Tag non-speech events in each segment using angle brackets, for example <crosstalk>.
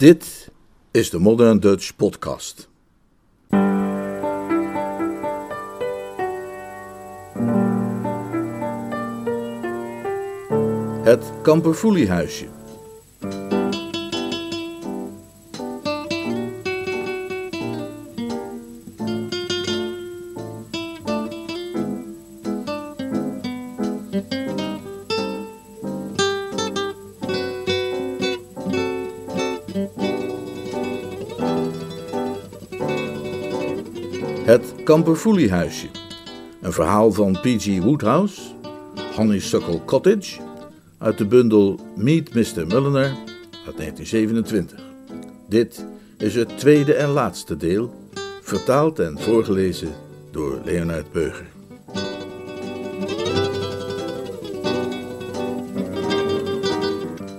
Dit is de Modern Dutch Podcast. Het Kamperfoeliehuisje. Kamperfoeliehuisje. Een verhaal van P.G. Woodhouse, Honeysuckle Cottage, uit de bundel Meet Mr. Mulliner uit 1927. Dit is het tweede en laatste deel, vertaald en voorgelezen door Leonard Beuger.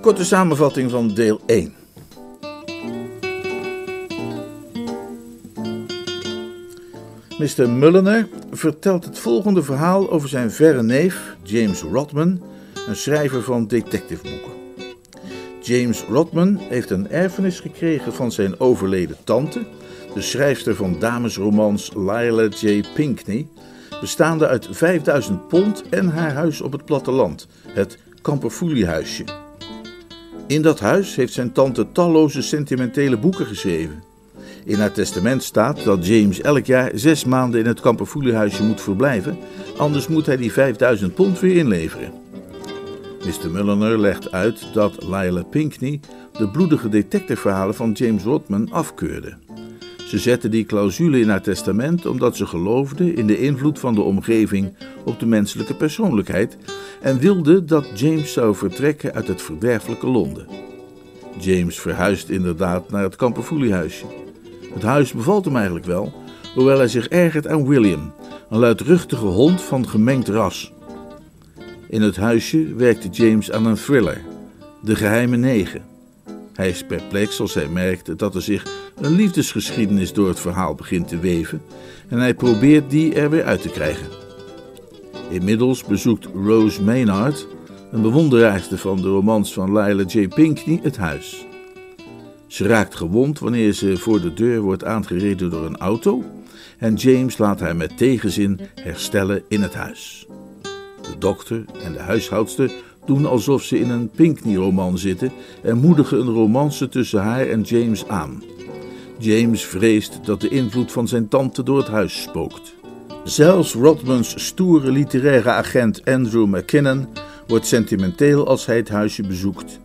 Korte samenvatting van deel 1. Mr. Mulliner vertelt het volgende verhaal over zijn verre neef, James Rodman, een schrijver van detectiveboeken. James Rodman heeft een erfenis gekregen van zijn overleden tante, de schrijfster van damesromans Lila J. Pinkney, bestaande uit 5000 pond en haar huis op het platteland, het Kamperfoeliehuisje. In dat huis heeft zijn tante talloze sentimentele boeken geschreven. In haar testament staat dat James elk jaar zes maanden in het Kamperfoeliehuisje moet verblijven, anders moet hij die 5000 pond weer inleveren. Mr. Mulliner legt uit dat Lila Pinkney de bloedige detectiveverhalen van James Rodman afkeurde. Ze zette die clausule in haar testament omdat ze geloofde in de invloed van de omgeving op de menselijke persoonlijkheid en wilde dat James zou vertrekken uit het verderfelijke Londen. James verhuist inderdaad naar het Kamperfoeliehuisje. Het huis bevalt hem eigenlijk wel, hoewel hij zich ergert aan William, een luidruchtige hond van gemengd ras. In het huisje werkte James aan een thriller, De Geheime Negen. Hij is perplex als hij merkt dat er zich een liefdesgeschiedenis door het verhaal begint te weven en hij probeert die er weer uit te krijgen. Inmiddels bezoekt Rose Maynard, een bewonderaarste van de romans van Lila J. Pinkney, het huis. Ze raakt gewond wanneer ze voor de deur wordt aangereden door een auto en James laat haar met tegenzin herstellen in het huis. De dokter en de huishoudster doen alsof ze in een Pinkney-roman zitten en moedigen een romance tussen haar en James aan. James vreest dat de invloed van zijn tante door het huis spookt. Zelfs Rodmans stoere literaire agent Andrew McKinnon wordt sentimenteel als hij het huisje bezoekt.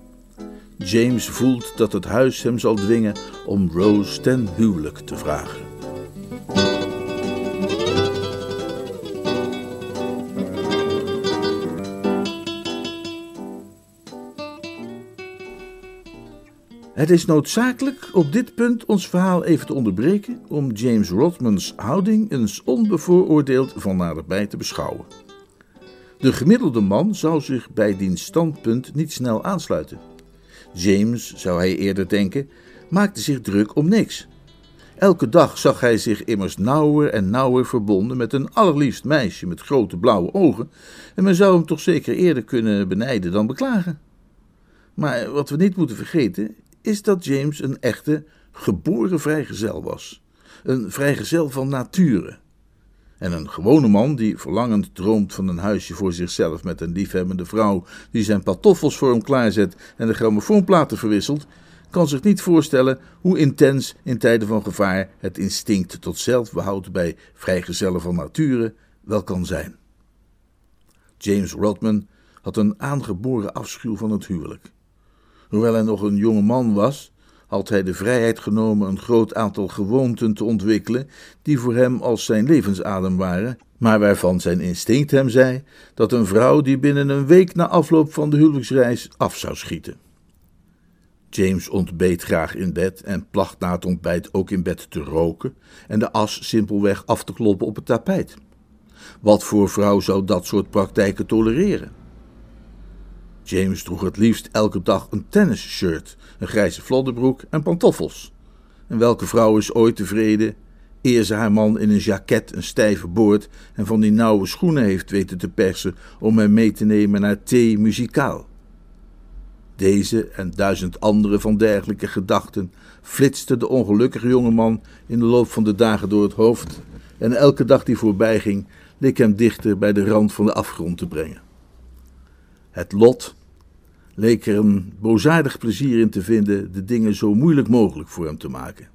James voelt dat het huis hem zal dwingen om Rose ten huwelijk te vragen. Het is noodzakelijk op dit punt ons verhaal even te onderbreken om James Rodmans houding eens onbevooroordeeld van naderbij te beschouwen. De gemiddelde man zou zich bij diens standpunt niet snel aansluiten. James, zou hij eerder denken, maakte zich druk om niks. Elke dag zag hij zich immers nauwer en nauwer verbonden met een allerliefst meisje met grote blauwe ogen, en men zou hem toch zeker eerder kunnen benijden dan beklagen. Maar wat we niet moeten vergeten, is dat James een echte, geboren vrijgezel was. Een vrijgezel van nature. En een gewone man die verlangend droomt van een huisje voor zichzelf met een liefhebbende vrouw die zijn pantoffels voor hem klaarzet en de grammofoonplaten verwisselt, kan zich niet voorstellen hoe intens in tijden van gevaar het instinct tot zelfbehoud bij vrijgezellen van nature wel kan zijn. James Rodman had een aangeboren afschuw van het huwelijk. Hoewel hij nog een jonge man was, had hij de vrijheid genomen een groot aantal gewoonten te ontwikkelen die voor hem als zijn levensadem waren, maar waarvan zijn instinct hem zei dat een vrouw die binnen een week na afloop van de huwelijksreis af zou schieten. James ontbeet graag in bed en placht na het ontbijt ook in bed te roken en de as simpelweg af te kloppen op het tapijt. Wat voor vrouw zou dat soort praktijken tolereren? James droeg het liefst elke dag een tennisshirt, een grijze vlodderbroek en pantoffels. En welke vrouw is ooit tevreden eer ze haar man in een jacket een stijve boord en van die nauwe schoenen heeft weten te persen om hem mee te nemen naar thee muzikaal? Deze en duizend andere van dergelijke gedachten flitste de ongelukkige jongeman in de loop van de dagen door het hoofd, en elke dag die voorbij ging, leek hem dichter bij de rand van de afgrond te brengen. Het lot leek er een boosaardig plezier in te vinden de dingen zo moeilijk mogelijk voor hem te maken.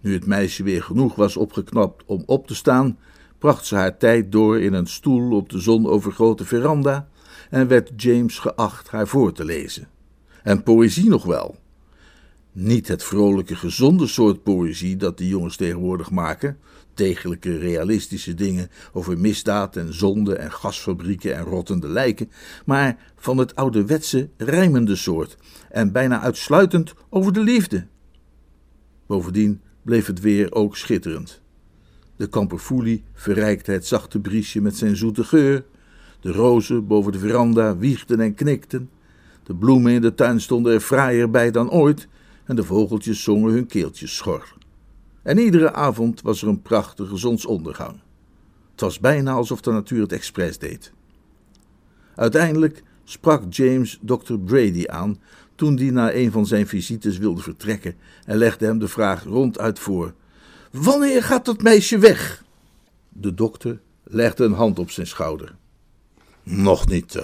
Nu het meisje weer genoeg was opgeknapt om op te staan, bracht ze haar tijd door in een stoel op de zonovergrote veranda en werd James geacht haar voor te lezen. En poëzie nog wel. Niet het vrolijke, gezonde soort poëzie dat de jongens tegenwoordig maken, degelijke, realistische dingen over misdaad en zonde en gasfabrieken en rottende lijken, maar van het ouderwetse, rijmende soort en bijna uitsluitend over de liefde. Bovendien bleef het weer ook schitterend. De kamperfoelie verrijkte het zachte briesje met zijn zoete geur. De rozen boven de veranda wiegden en knikten. De bloemen in de tuin stonden er fraaier bij dan ooit en de vogeltjes zongen hun keeltjes schor. En iedere avond was er een prachtige zonsondergang. Het was bijna alsof de natuur het expres deed. Uiteindelijk sprak James Dr. Brady aan toen die na een van zijn visites wilde vertrekken en legde hem de vraag ronduit voor: Wanneer gaat dat meisje weg? De dokter legde een hand op zijn schouder. Nog niet,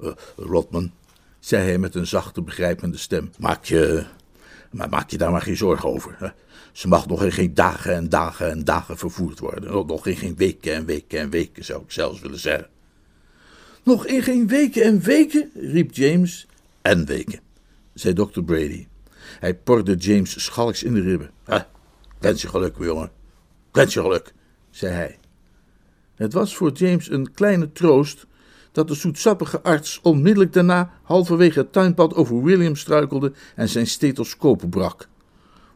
uh, Rodman, zei hij met een zachte, begrijpende stem. Maak je, maar maak je daar maar geen zorgen over. Hè? Ze mag nog in geen dagen en dagen en dagen vervoerd worden. Nog in geen weken en weken en weken, zou ik zelfs willen zeggen. Nog in geen weken en weken, riep James. En weken, zei dokter Brady. Hij porde James schalks in de ribben. Ah, wens je geluk, jongen. Wens je geluk, zei hij. Het was voor James een kleine troost dat de zoetsappige arts onmiddellijk daarna halverwege het tuinpad over William struikelde en zijn stethoscoop brak.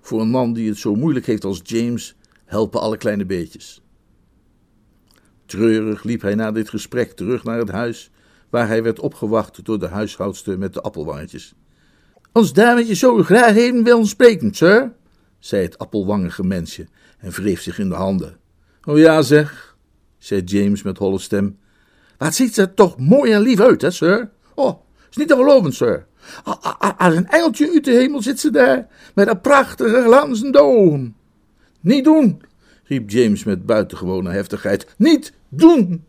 Voor een man die het zo moeilijk heeft als James, helpen alle kleine beetjes. Treurig liep hij na dit gesprek terug naar het huis, waar hij werd opgewacht door de huishoudster met de appelwangetjes. Ons dametje zou graag even willen spreken, sir, zei het appelwangige mensje en wreef zich in de handen. O ja, zeg, zei James met holle stem. Wat ziet ze toch mooi en lief uit, hè, sir? Oh, is niet te geloven, sir. Als een engeltje uit de hemel zit ze daar, met een prachtige glanzende ogen. Niet doen, riep James met buitengewone heftigheid. Niet doen!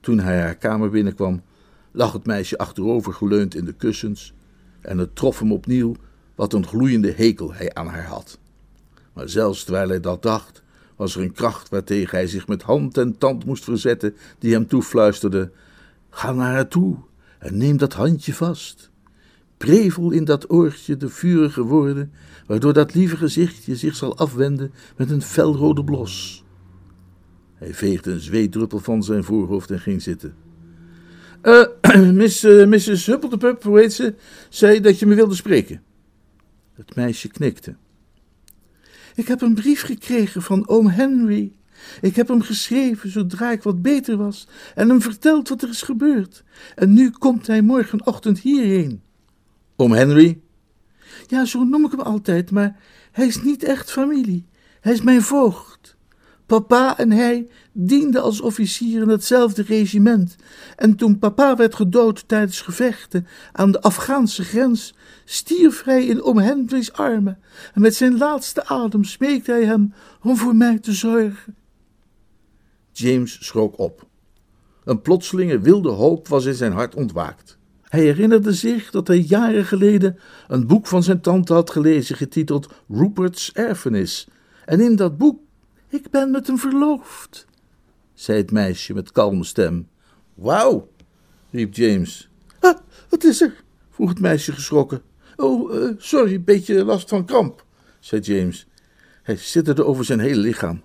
Toen hij haar kamer binnenkwam, lag het meisje achterover geleund in de kussens en het trof hem opnieuw wat een gloeiende hekel hij aan haar had. Maar zelfs terwijl hij dat dacht, was er een kracht waartegen hij zich met hand en tand moest verzetten, die hem toefluisterde: Ga naar haar toe en neem dat handje vast. Prevel in dat oortje de vurige woorden, waardoor dat lieve gezichtje zich zal afwenden met een felrode blos. Hij veegde een zweetdruppel van zijn voorhoofd en ging zitten. Uh, <clears throat> miss, uh, Mrs. Huppeldepup, hoe heet ze, zei dat je me wilde spreken. Het meisje knikte. Ik heb een brief gekregen van oom Henry. Ik heb hem geschreven zodra ik wat beter was en hem verteld wat er is gebeurd. En nu komt hij morgenochtend hierheen. Oom Henry? Ja, zo noem ik hem altijd, maar hij is niet echt familie. Hij is mijn voogd. Papa en hij dienden als officier in hetzelfde regiment. En toen papa werd gedood tijdens gevechten aan de Afghaanse grens, stierf hij in oom Henry's armen. En met zijn laatste adem smeekte hij hem om voor mij te zorgen. James schrok op. Een plotselinge wilde hoop was in zijn hart ontwaakt. Hij herinnerde zich dat hij jaren geleden een boek van zijn tante had gelezen, getiteld Rupert's Erfenis. En in dat boek, ik ben met hem verloofd, zei het meisje met kalme stem. Wauw, riep James. Ah, wat is er? vroeg het meisje geschrokken. Oh, uh, sorry, een beetje last van kramp, zei James. Hij zitterde over zijn hele lichaam.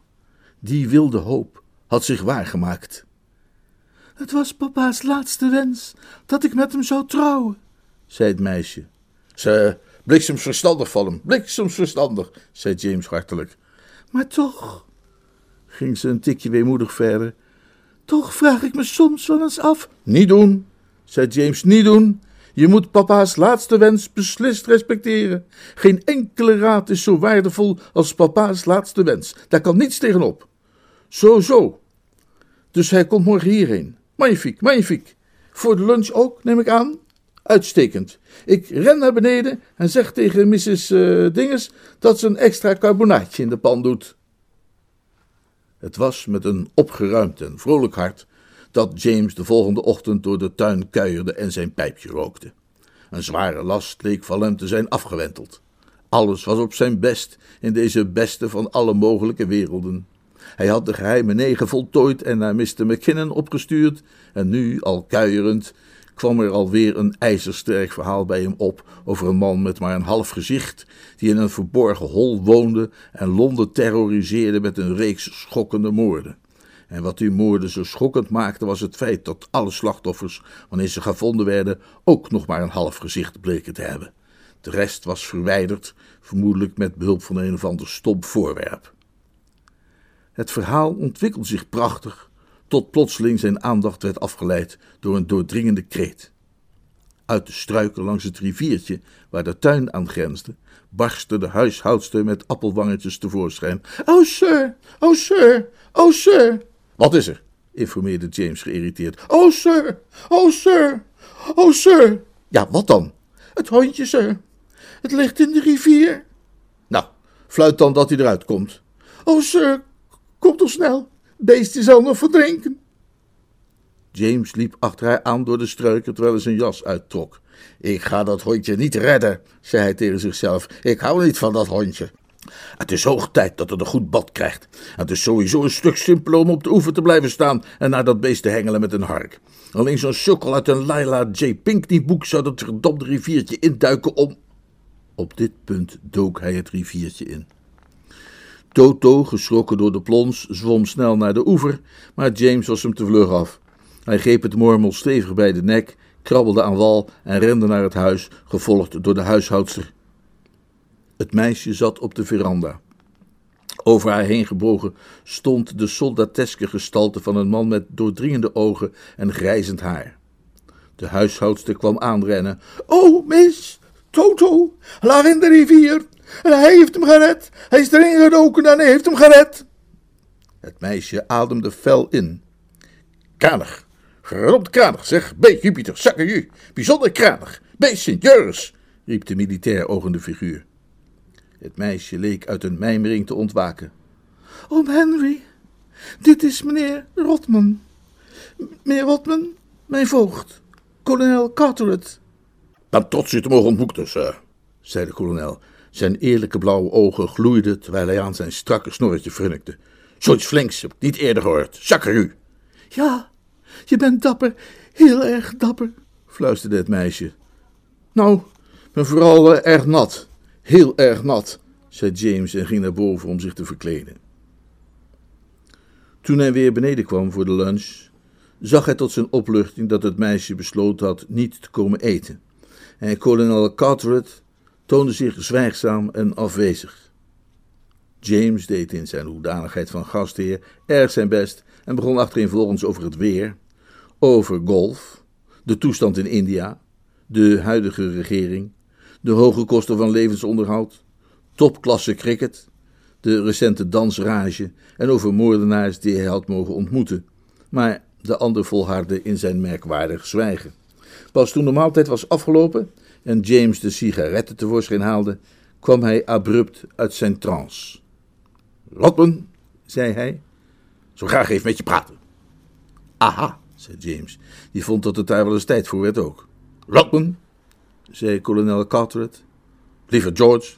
Die wilde hoop had zich waargemaakt. Het was papa's laatste wens dat ik met hem zou trouwen, zei het meisje. Ze bliksemsverstandig van hem, bliksemsverstandig, zei James hartelijk. Maar toch, ging ze een tikje weemoedig verder, toch vraag ik me soms wel eens af. Niet doen, zei James, niet doen. Je moet papa's laatste wens beslist respecteren. Geen enkele raad is zo waardevol als papa's laatste wens. Daar kan niets tegenop. Zo, zo. Dus hij komt morgen hierheen. Magnifiek, magnifiek. Voor de lunch ook, neem ik aan. Uitstekend. Ik ren naar beneden en zeg tegen Mrs. Uh, Dinges dat ze een extra carbonaatje in de pan doet. Het was met een opgeruimd en vrolijk hart dat James de volgende ochtend door de tuin kuierde en zijn pijpje rookte. Een zware last leek van hem te zijn afgewenteld. Alles was op zijn best in deze beste van alle mogelijke werelden. Hij had de geheime negen voltooid en naar Mr. McKinnon opgestuurd, en nu, al kuierend, kwam er alweer een ijzersterk verhaal bij hem op over een man met maar een half gezicht, die in een verborgen hol woonde en Londen terroriseerde met een reeks schokkende moorden. En wat die moorden zo schokkend maakte, was het feit dat alle slachtoffers, wanneer ze gevonden werden, ook nog maar een half gezicht bleken te hebben. De rest was verwijderd, vermoedelijk met behulp van een of ander stom voorwerp. Het verhaal ontwikkelde zich prachtig, tot plotseling zijn aandacht werd afgeleid door een doordringende kreet. Uit de struiken langs het riviertje, waar de tuin aan grensde, barstte de huishoudster met appelwangetjes tevoorschijn. Oh, sir! Oh, sir! Oh, sir! Wat is er? informeerde James geïrriteerd. Oh, sir! Oh, sir! Oh, sir! Ja, wat dan? Het hondje, sir. Het ligt in de rivier. Nou, fluit dan dat hij eruit komt. Oh, sir, kom toch snel. Beestje zal nog verdrinken. James liep achter haar aan door de struiken terwijl hij zijn jas uittrok. Ik ga dat hondje niet redden, zei hij tegen zichzelf. Ik hou niet van dat hondje. Het is hoog tijd dat het een goed bad krijgt. Het is sowieso een stuk simpeler om op de oever te blijven staan en naar dat beest te hengelen met een hark. Alleen zo'n sukkel uit een Lila J. Pinkney boek zou dat verdomde riviertje induiken om... Op dit punt dook hij het riviertje in. Toto, geschrokken door de plons, zwom snel naar de oever, maar James was hem te vlug af. Hij greep het mormel stevig bij de nek, krabbelde aan wal en rende naar het huis, gevolgd door de huishoudster. Het meisje zat op de veranda. Over haar heen gebogen stond de soldateske gestalte van een man met doordringende ogen en grijzend haar. De huishoudster kwam aanrennen. Oh, mis, Toto, lag in de rivier. En hij heeft hem gered. Hij is erin gedoken en hij heeft hem gered. Het meisje ademde fel in. Kranig, verdomd kranig, zeg. Bij Jupiter, zakken bijzonder kranig. Bij Sint-Juris, riep de militair ogende figuur. Het meisje leek uit een mijmering te ontwaken. Oom Henry, dit is meneer Rotman. Meneer Rotman, mijn voogd, kolonel Carteret. Ben trots u te mogen ontmoeten, sir, zei de kolonel. Zijn eerlijke blauwe ogen gloeiden terwijl hij aan zijn strakke snorretje frunnikte. Zoiets flinks heb ik niet eerder gehoord. Zakker u. Ja, je bent dapper, heel erg dapper, fluisterde het meisje. Nou, ik ben vooral uh, erg nat. Heel erg nat, zei James en ging naar boven om zich te verkleden. Toen hij weer beneden kwam voor de lunch, zag hij tot zijn opluchting dat het meisje besloten had niet te komen eten. En kolonel Carteret toonde zich zwijgzaam en afwezig. James deed in zijn hoedanigheid van gastheer erg zijn best en begon achtereenvolgens over het weer, over golf, de toestand in India, de huidige regering, de hoge kosten van levensonderhoud, topklasse cricket, de recente dansrage en over moordenaars die hij had mogen ontmoeten. Maar de ander volhardde in zijn merkwaardig zwijgen. Pas toen de maaltijd was afgelopen en James de sigaretten tevoorschijn haalde, kwam hij abrupt uit zijn trance. Rodman, zei hij, zo graag even met je praten. Aha, zei James, die vond dat het daar wel eens tijd voor werd ook. Rodman, zei kolonel Carteret. Lieve George,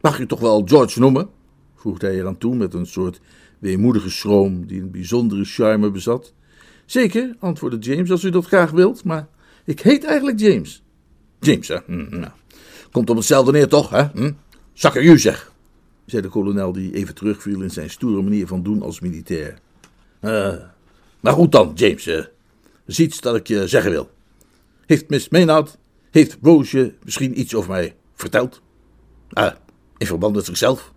mag je toch wel George noemen? voegde hij eraan toe met een soort weemoedige schroom die een bijzondere charme bezat. Zeker, antwoordde James, als u dat graag wilt, maar ik heet eigenlijk James. James, hè? Hm, nou. Komt op hetzelfde neer, toch, hè? Hm? U, zeg, zei de kolonel die even terugviel in zijn stoere manier van doen als militair. Uh, maar goed dan, James, is iets dat ik je zeggen wil. Heeft Miss Maynard heeft Roosje misschien iets over mij verteld? Ah, in verband met zichzelf?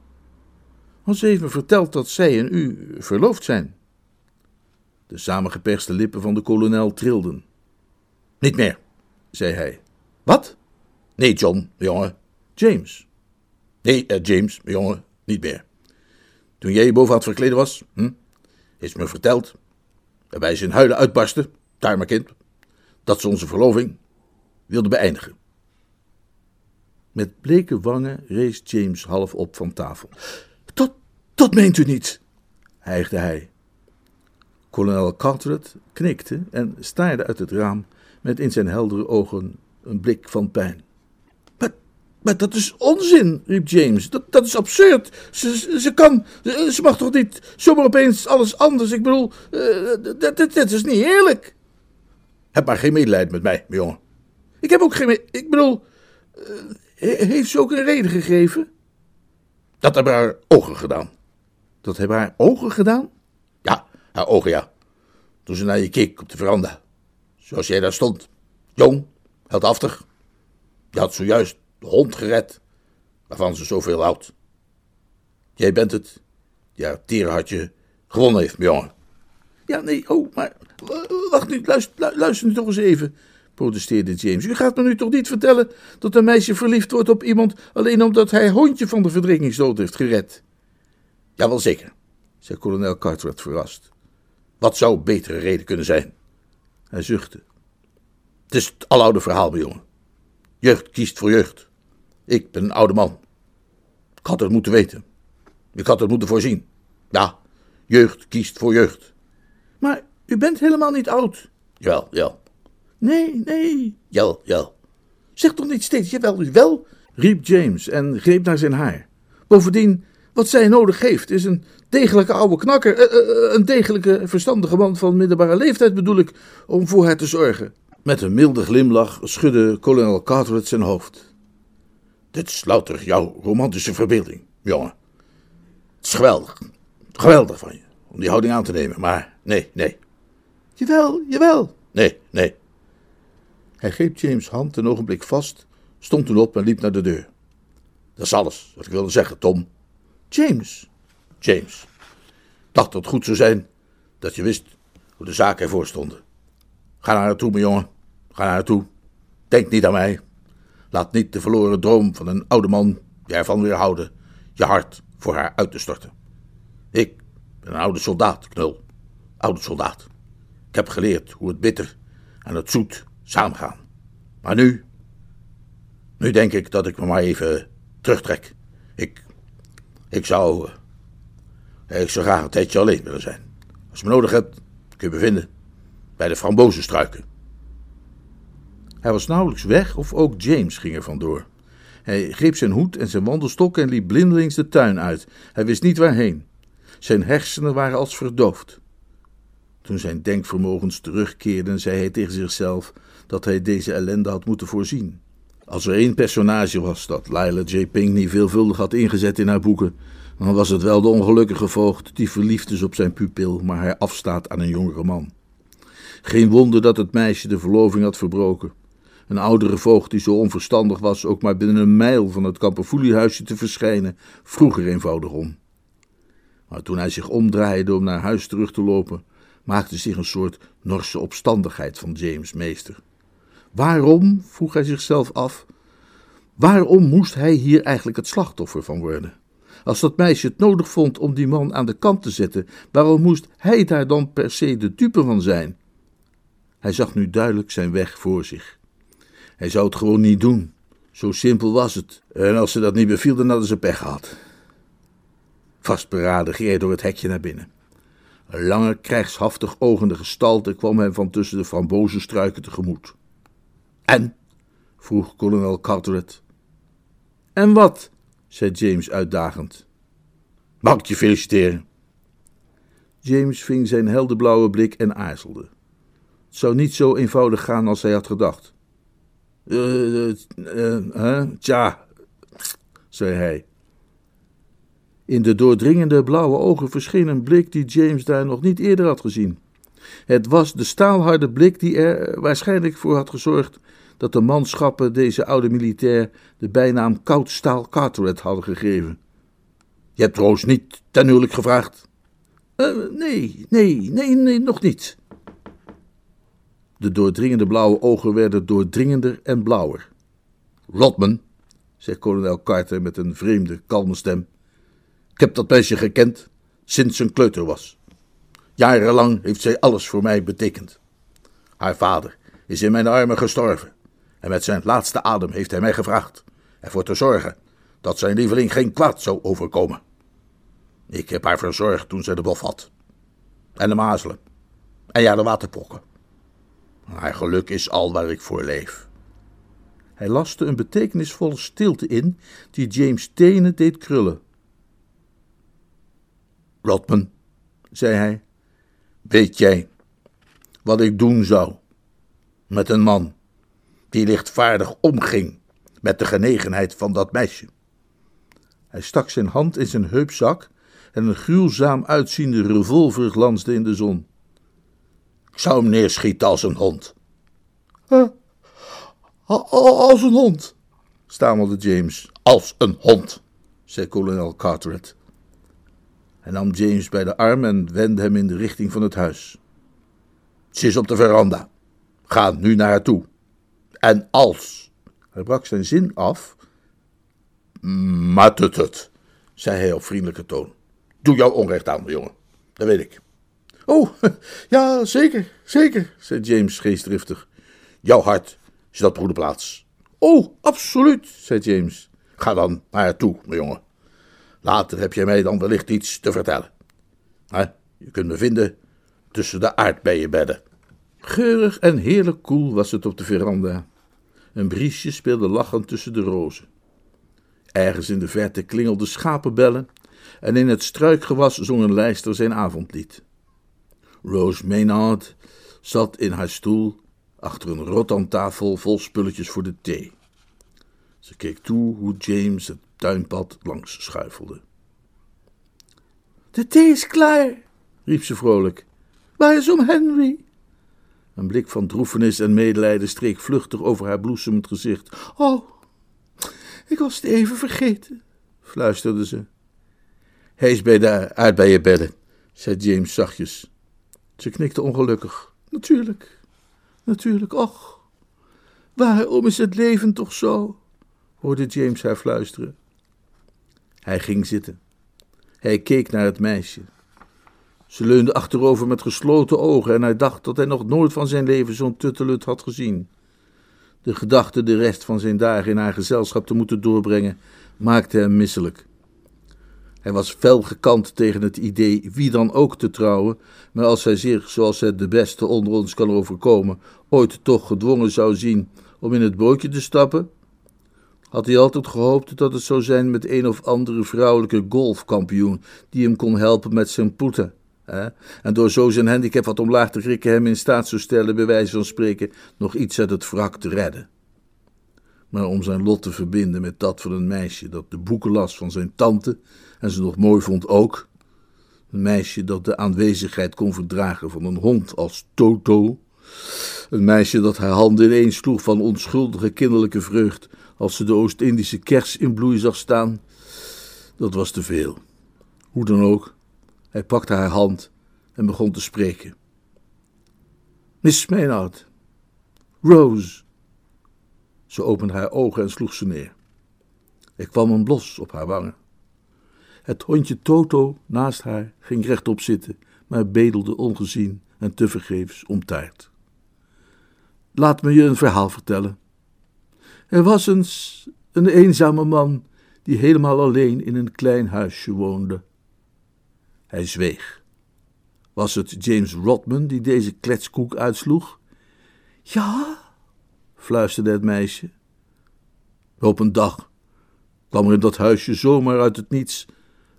Want ze heeft me verteld dat zij en u verloofd zijn. De samengeperste lippen van de kolonel trilden. Niet meer, zei hij. Wat? Nee, John, jongen. James. Nee, uh, James, jongen, niet meer. Toen jij je boven had verkleden was, hm, ze me verteld, waarbij ze in huilen uitbarsten, kind, dat ze onze verloving wilde beëindigen. Met bleke wangen rees James half op van tafel. Dat, dat meent u niet, hijgde hij. Kolonel Carteret knikte en staarde uit het raam met in zijn heldere ogen een blik van pijn. Maar, maar dat is onzin, riep James. Dat, dat is absurd. Ze, ze, kan, ze, mag toch niet zomaar opeens alles anders. Ik bedoel, uh, dit, dit is niet eerlijk. Heb maar geen medelijden met mij, mijn jongen. Ik heb ook geen. Ik bedoel. Uh, heeft ze ook een reden gegeven? Dat hebben haar ogen gedaan. Dat hebben haar ogen gedaan? Ja, haar ogen, ja. Toen ze naar je keek op de veranda. Zoals jij daar stond. Jong, heldhaftig. Je had zojuist de hond gered, waarvan ze zoveel houdt. Jij bent het, haar tierenhartje gewonnen heeft, mijn jongen. Ja, nee, oh, maar wacht nu, luister, luister nu toch eens even, protesteerde James. U gaat me nu toch niet vertellen dat een meisje verliefd wordt op iemand alleen omdat hij hondje van de verdrinkingsdood heeft gered? Jawel, zeker, zei kolonel Cartwright verrast. Wat zou betere reden kunnen zijn? Hij zuchtte. Het is het aloude verhaal, mijn jongen. Jeugd kiest voor jeugd. Ik ben een oude man. Ik had het moeten weten. Ik had het moeten voorzien. Ja, jeugd kiest voor jeugd. Maar u bent helemaal niet oud. Jawel, ja. Nee, nee. Jawel, ja. Zeg toch niet steeds jawel, wel, riep James en greep naar zijn haar. Bovendien, wat zij nodig heeft, is een degelijke oude knakker, uh, uh, een degelijke verstandige man van middelbare leeftijd bedoel ik, om voor haar te zorgen. Met een milde glimlach schudde kolonel Carteret zijn hoofd. Dit is louter jouw romantische verbeelding, jongen. Het is geweldig, geweldig van je, om die houding aan te nemen, maar nee, nee. Jawel, jawel. Nee, nee. Hij greep James' hand een ogenblik vast, stond toen op en liep naar de deur. Dat is alles wat ik wilde zeggen, Tom. James. James. Ik dacht dat het goed zou zijn dat je wist hoe de zaken ervoor stonden. Ga naar haar toe, mijn jongen. Ga naar toe. Denk niet aan mij. Laat niet de verloren droom van een oude man je ervan weerhouden je hart voor haar uit te storten. Ik ben een oude soldaat, knul. Oude soldaat. Ik heb geleerd hoe het bitter en het zoet samengaan. Maar nu, nu denk ik dat ik me maar even terugtrek. Ik, ik zou, eh, ik zou graag een tijdje alleen willen zijn. Als je me nodig hebt, kun je me vinden bij de frambozenstruiken. Hij was nauwelijks weg of ook James ging er vandoor. Hij greep zijn hoed en zijn wandelstok en liep blindelings de tuin uit. Hij wist niet waarheen. Zijn hersenen waren als verdoofd. Toen zijn denkvermogens terugkeerden, zei hij tegen zichzelf dat hij deze ellende had moeten voorzien. Als er één personage was dat Lila J. Pinkney veelvuldig had ingezet in haar boeken, dan was het wel de ongelukkige voogd die verliefd is op zijn pupil, maar hij afstaat aan een jongere man. Geen wonder dat het meisje de verloving had verbroken. Een oudere voogd die zo onverstandig was ook maar binnen een mijl van het kamperfoeliehuisje te verschijnen, vroeg er eenvoudig om. Maar toen hij zich omdraaide om naar huis terug te lopen, maakte zich een soort norse opstandigheid van James meester. Waarom, vroeg hij zichzelf af, waarom moest hij hier eigenlijk het slachtoffer van worden? Als dat meisje het nodig vond om die man aan de kant te zetten, waarom moest hij daar dan per se de dupe van zijn? Hij zag nu duidelijk zijn weg voor zich. Hij zou het gewoon niet doen. Zo simpel was het. En als ze dat niet beviel, dan hadden ze pech gehad. Vastberaden ging hij door het hekje naar binnen. Een lange, krijgshaftig ogende gestalte kwam hem van tussen de frambozenstruiken tegemoet. En? vroeg kolonel Carteret. En wat? zei James uitdagend. Mag ik je feliciteren? James ving zijn helderblauwe blik en aarzelde. Het zou niet zo eenvoudig gaan als hij had gedacht. Uh, tja, zei hij. In de doordringende blauwe ogen verscheen een blik die James daar nog niet eerder had gezien. Het was de staalharde blik die er waarschijnlijk voor had gezorgd dat de manschappen deze oude militair de bijnaam Koudstaal Carteret hadden gegeven. Je hebt Roos niet ten huwelijk gevraagd? Nee, nee, nee, nee, nog niet. De doordringende blauwe ogen werden doordringender en blauwer. Rodman, zei kolonel Carter met een vreemde, kalme stem. Ik heb dat meisje gekend sinds ze een kleuter was. Jarenlang heeft zij alles voor mij betekend. Haar vader is in mijn armen gestorven En met zijn laatste adem heeft hij mij gevraagd ervoor te zorgen dat zijn lieveling geen kwaad zou overkomen. Ik heb haar verzorgd toen ze de bof had. En de mazelen. En ja, de waterpokken. Haar geluk is al waar ik voor leef. Hij laste een betekenisvolle stilte in die James' tenen deed krullen. Rodman, zei hij, weet jij wat ik doen zou met een man die lichtvaardig omging met de genegenheid van dat meisje? Hij stak zijn hand in zijn heupzak en een gruwzaam uitziende revolver glansde in de zon. Ik zou hem neerschieten als een hond. Huh? Als een hond, stamelde James. Als een hond, zei kolonel Carteret. Hij nam James bij de arm en wendde hem in de richting van het huis. Ze is op de veranda. Ga nu naar haar toe. En als. Hij brak zijn zin af. Maar tut, tut, zei hij op vriendelijke toon. Doe jou onrecht aan, jongen. Dat weet ik. Oh, <laughs> ja, zeker, zeker, zei James geestdriftig. Jouw hart is dat broederplaats. Oh, absoluut, zei James. Ga dan naar haar toe, mijn jongen. Later heb je mij dan wellicht iets te vertellen. je kunt me vinden tussen de aardbeienbedden. Geurig en heerlijk koel was het op de veranda. Een briesje speelde lachend tussen de rozen. Ergens in de verte klingelden schapenbellen en in het struikgewas zong een lijster zijn avondlied. Rose Maynard zat in haar stoel achter een rotantafel vol spulletjes voor de thee. Ze keek toe hoe James het tuinpad langs schuifelde. De thee is klaar, riep ze vrolijk. Waar is om Henry? Een blik van droefenis en medelijden streek vluchtig over haar bloesemend gezicht. Oh, ik was het even vergeten, fluisterde ze. Hij is bij de aardbeienbedden, zei James zachtjes. Ze knikte ongelukkig. Natuurlijk, natuurlijk, och. Waarom is het leven toch zo? hoorde James haar fluisteren. Hij ging zitten. Hij keek naar het meisje. Ze leunde achterover met gesloten ogen en hij dacht dat hij nog nooit van zijn leven zo'n tuttelut had gezien. De gedachte de rest van zijn dagen in haar gezelschap te moeten doorbrengen maakte hem misselijk. Hij was fel gekant tegen het idee wie dan ook te trouwen, maar als hij zich, zoals het de beste onder ons kan overkomen, ooit toch gedwongen zou zien om in het bootje te stappen, had hij altijd gehoopt dat het zou zijn met een of andere vrouwelijke golfkampioen die hem kon helpen met zijn poeten. Hè? En door zo zijn handicap wat omlaag te krikken hem in staat zou stellen, bij wijze van spreken, nog iets uit het wrak te redden. Maar om zijn lot te verbinden met dat van een meisje dat de boeken las van zijn tante en ze nog mooi vond ook. Een meisje dat de aanwezigheid kon verdragen van een hond als Toto. Een meisje dat haar handen ineens sloeg van onschuldige kinderlijke vreugd als ze de Oost-Indische kers in bloei zag staan. Dat was te veel. Hoe dan ook, hij pakte haar hand en begon te spreken. Miss Maynard. Rose. Ze opende haar ogen en sloeg ze neer. Er kwam een blos op haar wangen. Het hondje Toto naast haar ging rechtop zitten, maar bedelde ongezien en tevergeefs om taart. Laat me je een verhaal vertellen. Er was eens een eenzame man die helemaal alleen in een klein huisje woonde. Hij zweeg. Was het James Rodman die deze kletskoek uitsloeg? Ja, fluisterde het meisje. Op een dag kwam er in dat huisje zomaar uit het niets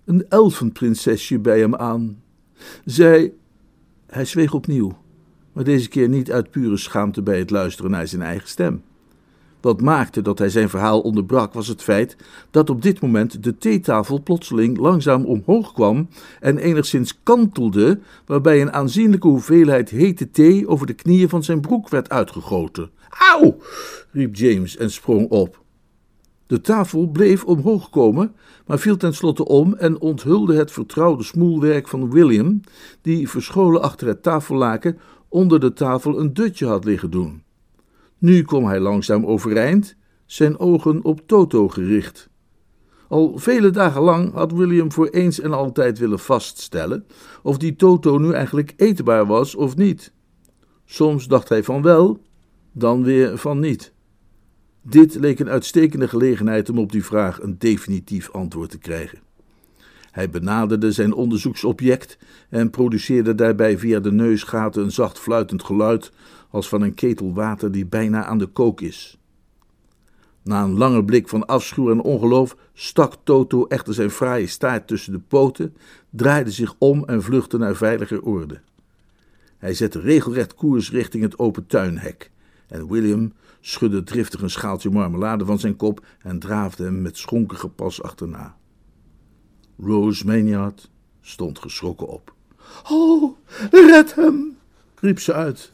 een elfenprinsesje bij hem aan. Zij. Hij zweeg opnieuw, maar deze keer niet uit pure schaamte bij het luisteren naar zijn eigen stem. Wat maakte dat hij zijn verhaal onderbrak was het feit dat op dit moment de theetafel plotseling langzaam omhoog kwam en enigszins kantelde, waarbij een aanzienlijke hoeveelheid hete thee over de knieën van zijn broek werd uitgegoten. Auw! riep James en sprong op. De tafel bleef omhoog komen, maar viel tenslotte om en onthulde het vertrouwde smoelwerk van William, die verscholen achter het tafellaken onder de tafel een dutje had liggen doen. Nu kwam hij langzaam overeind, zijn ogen op Toto gericht. Al vele dagen lang had William voor eens en altijd willen vaststellen of die Toto nu eigenlijk eetbaar was of niet. Soms dacht hij van wel, dan weer van niet. Dit leek een uitstekende gelegenheid om op die vraag een definitief antwoord te krijgen. Hij benaderde zijn onderzoeksobject en produceerde daarbij via de neusgaten een zacht fluitend geluid als van een ketel water die bijna aan de kook is. Na een lange blik van afschuw en ongeloof stak Toto echter zijn fraaie staart tussen de poten, draaide zich om en vluchtte naar veiliger orde. Hij zette regelrecht koers richting het open tuinhek en William schudde driftig een schaaltje marmelade van zijn kop en draafde hem met schonkige pas achterna. Rose Maynard stond geschrokken op. Oh, red hem! riep ze uit.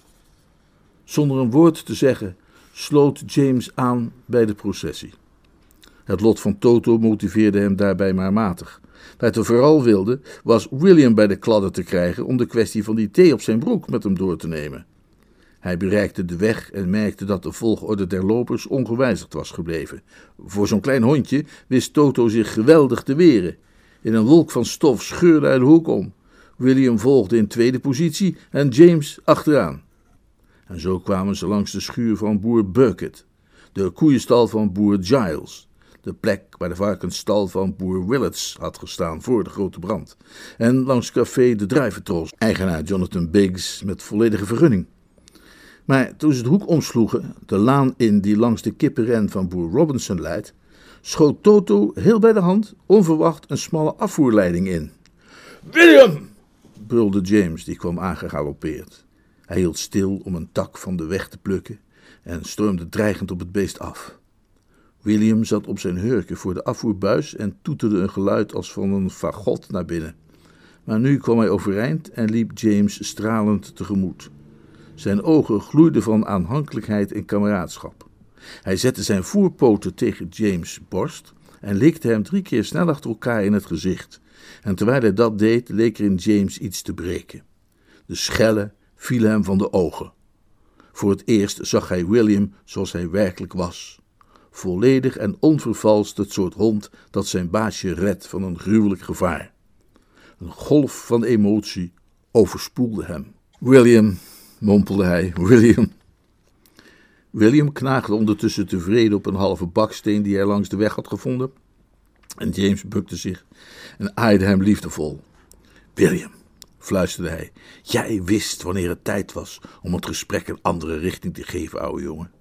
Zonder een woord te zeggen, sloot James aan bij de processie. Het lot van Toto motiveerde hem daarbij maar matig. Wat hij vooral wilde, was William bij de kladden te krijgen om de kwestie van die thee op zijn broek met hem door te nemen. Hij bereikte de weg en merkte dat de volgorde der lopers ongewijzigd was gebleven. Voor zo'n klein hondje wist Toto zich geweldig te weren. In een wolk van stof scheurde hij de hoek om. William volgde in tweede positie en James achteraan. En zo kwamen ze langs de schuur van boer Bucket, de koeienstal van boer Giles, de plek waar de varkensstal van boer Willets had gestaan voor de grote brand, en langs café De Druiventros, eigenaar Jonathan Biggs met volledige vergunning. Maar toen ze de hoek omsloegen, de laan in die langs de kippenren van boer Robinson leidt, schoot Toto heel bij de hand onverwacht een smalle afvoerleiding in. William! brulde James, die kwam aangegalopeerd. Hij hield stil om een tak van de weg te plukken en stormde dreigend op het beest af. William zat op zijn hurken voor de afvoerbuis en toeterde een geluid als van een fagot naar binnen. Maar nu kwam hij overeind en liep James stralend tegemoet. Zijn ogen gloeiden van aanhankelijkheid en kameraadschap. Hij zette zijn voerpoten tegen James' borst en likte hem drie keer snel achter elkaar in het gezicht. En terwijl hij dat deed, leek er in James iets te breken. De schellen vielen hem van de ogen. Voor het eerst zag hij William zoals hij werkelijk was. Volledig en onvervalst het soort hond dat zijn baasje redt van een gruwelijk gevaar. Een golf van emotie overspoelde hem. William, mompelde hij, <laughs> William. William knaagde ondertussen tevreden op een halve baksteen die hij langs de weg had gevonden. En James bukte zich en aaide hem liefdevol. William, fluisterde hij, jij wist wanneer het tijd was om het gesprek een andere richting te geven, ouwe jongen.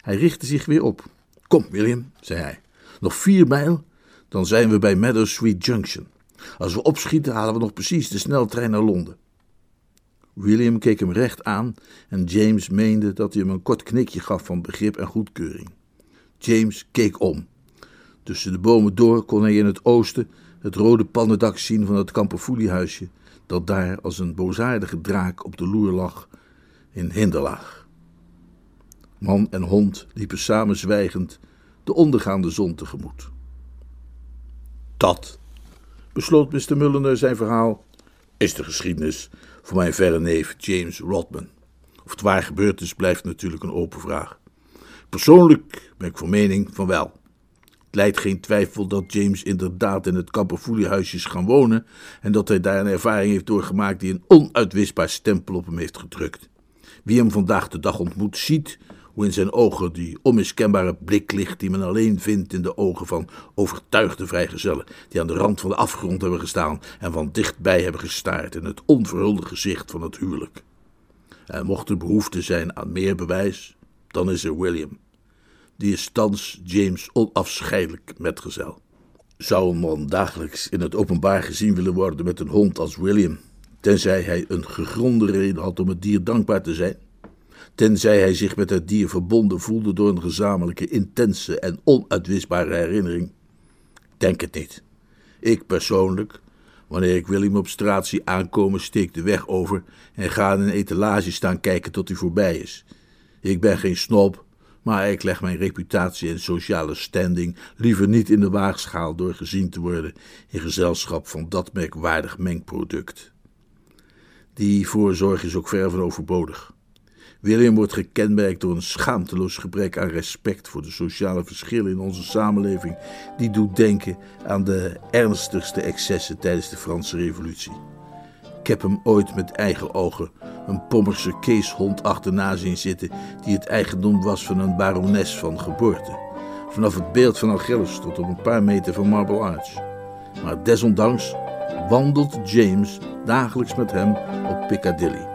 Hij richtte zich weer op. Kom, William, zei hij, nog vier mijl, dan zijn we bij Meadow Street Junction. Als we opschieten, halen we nog precies de sneltrein naar Londen. William keek hem recht aan en James meende dat hij hem een kort knikje gaf van begrip en goedkeuring. James keek om. Tussen de bomen door kon hij in het oosten het rode pannendak zien van het kamperfoeliehuisje, dat daar als een boosaardige draak op de loer lag in hinderlaag. Man en hond liepen samen zwijgend de ondergaande zon tegemoet. Dat, besloot Mr. Mulliner zijn verhaal, is de geschiedenis van mijn verre neef James Rodman. Of het waar gebeurd is, blijft natuurlijk een open vraag. Persoonlijk ben ik van mening van wel. Leidt geen twijfel dat James inderdaad in het Kamperfoeliehuisje is gaan wonen en dat hij daar een ervaring heeft doorgemaakt die een onuitwisbaar stempel op hem heeft gedrukt. Wie hem vandaag de dag ontmoet, ziet hoe in zijn ogen die onmiskenbare blik ligt die men alleen vindt in de ogen van overtuigde vrijgezellen die aan de rand van de afgrond hebben gestaan en van dichtbij hebben gestaard in het onverhulde gezicht van het huwelijk. En mocht er behoefte zijn aan meer bewijs, dan is er William. Die is thans James onafscheidelijk metgezel. Zou een man dagelijks in het openbaar gezien willen worden met een hond als William, tenzij hij een gegronde reden had om het dier dankbaar te zijn? tenzij hij zich met het dier verbonden voelde door een gezamenlijke, intense en onuitwisbare herinnering? Denk het niet. Ik persoonlijk, wanneer ik Willem op straat zie aankomen, steek de weg over en ga in een etalage staan kijken tot hij voorbij is. Ik ben geen snob, maar ik leg mijn reputatie en sociale standing liever niet in de waagschaal door gezien te worden in gezelschap van dat merkwaardig mengproduct. Die voorzorg is ook ver van overbodig. William wordt gekenmerkt door een schaamteloos gebrek aan respect voor de sociale verschillen in onze samenleving, die doet denken aan de ernstigste excessen tijdens de Franse Revolutie. Ik heb hem ooit met eigen ogen een Pommerse keeshond achterna zien zitten die het eigendom was van een barones van geboorte. Vanaf het beeld van Achilles tot op een paar meter van Marble Arch. Maar desondanks wandelt James dagelijks met hem op Piccadilly.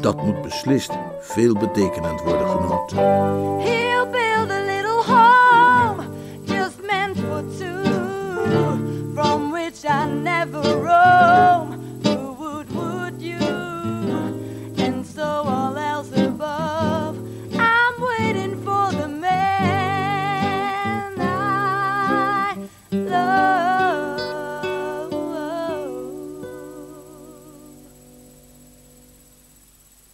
Dat moet beslist veelbetekenend worden genoemd. He'll build a little home, just meant for two, from which I never roam.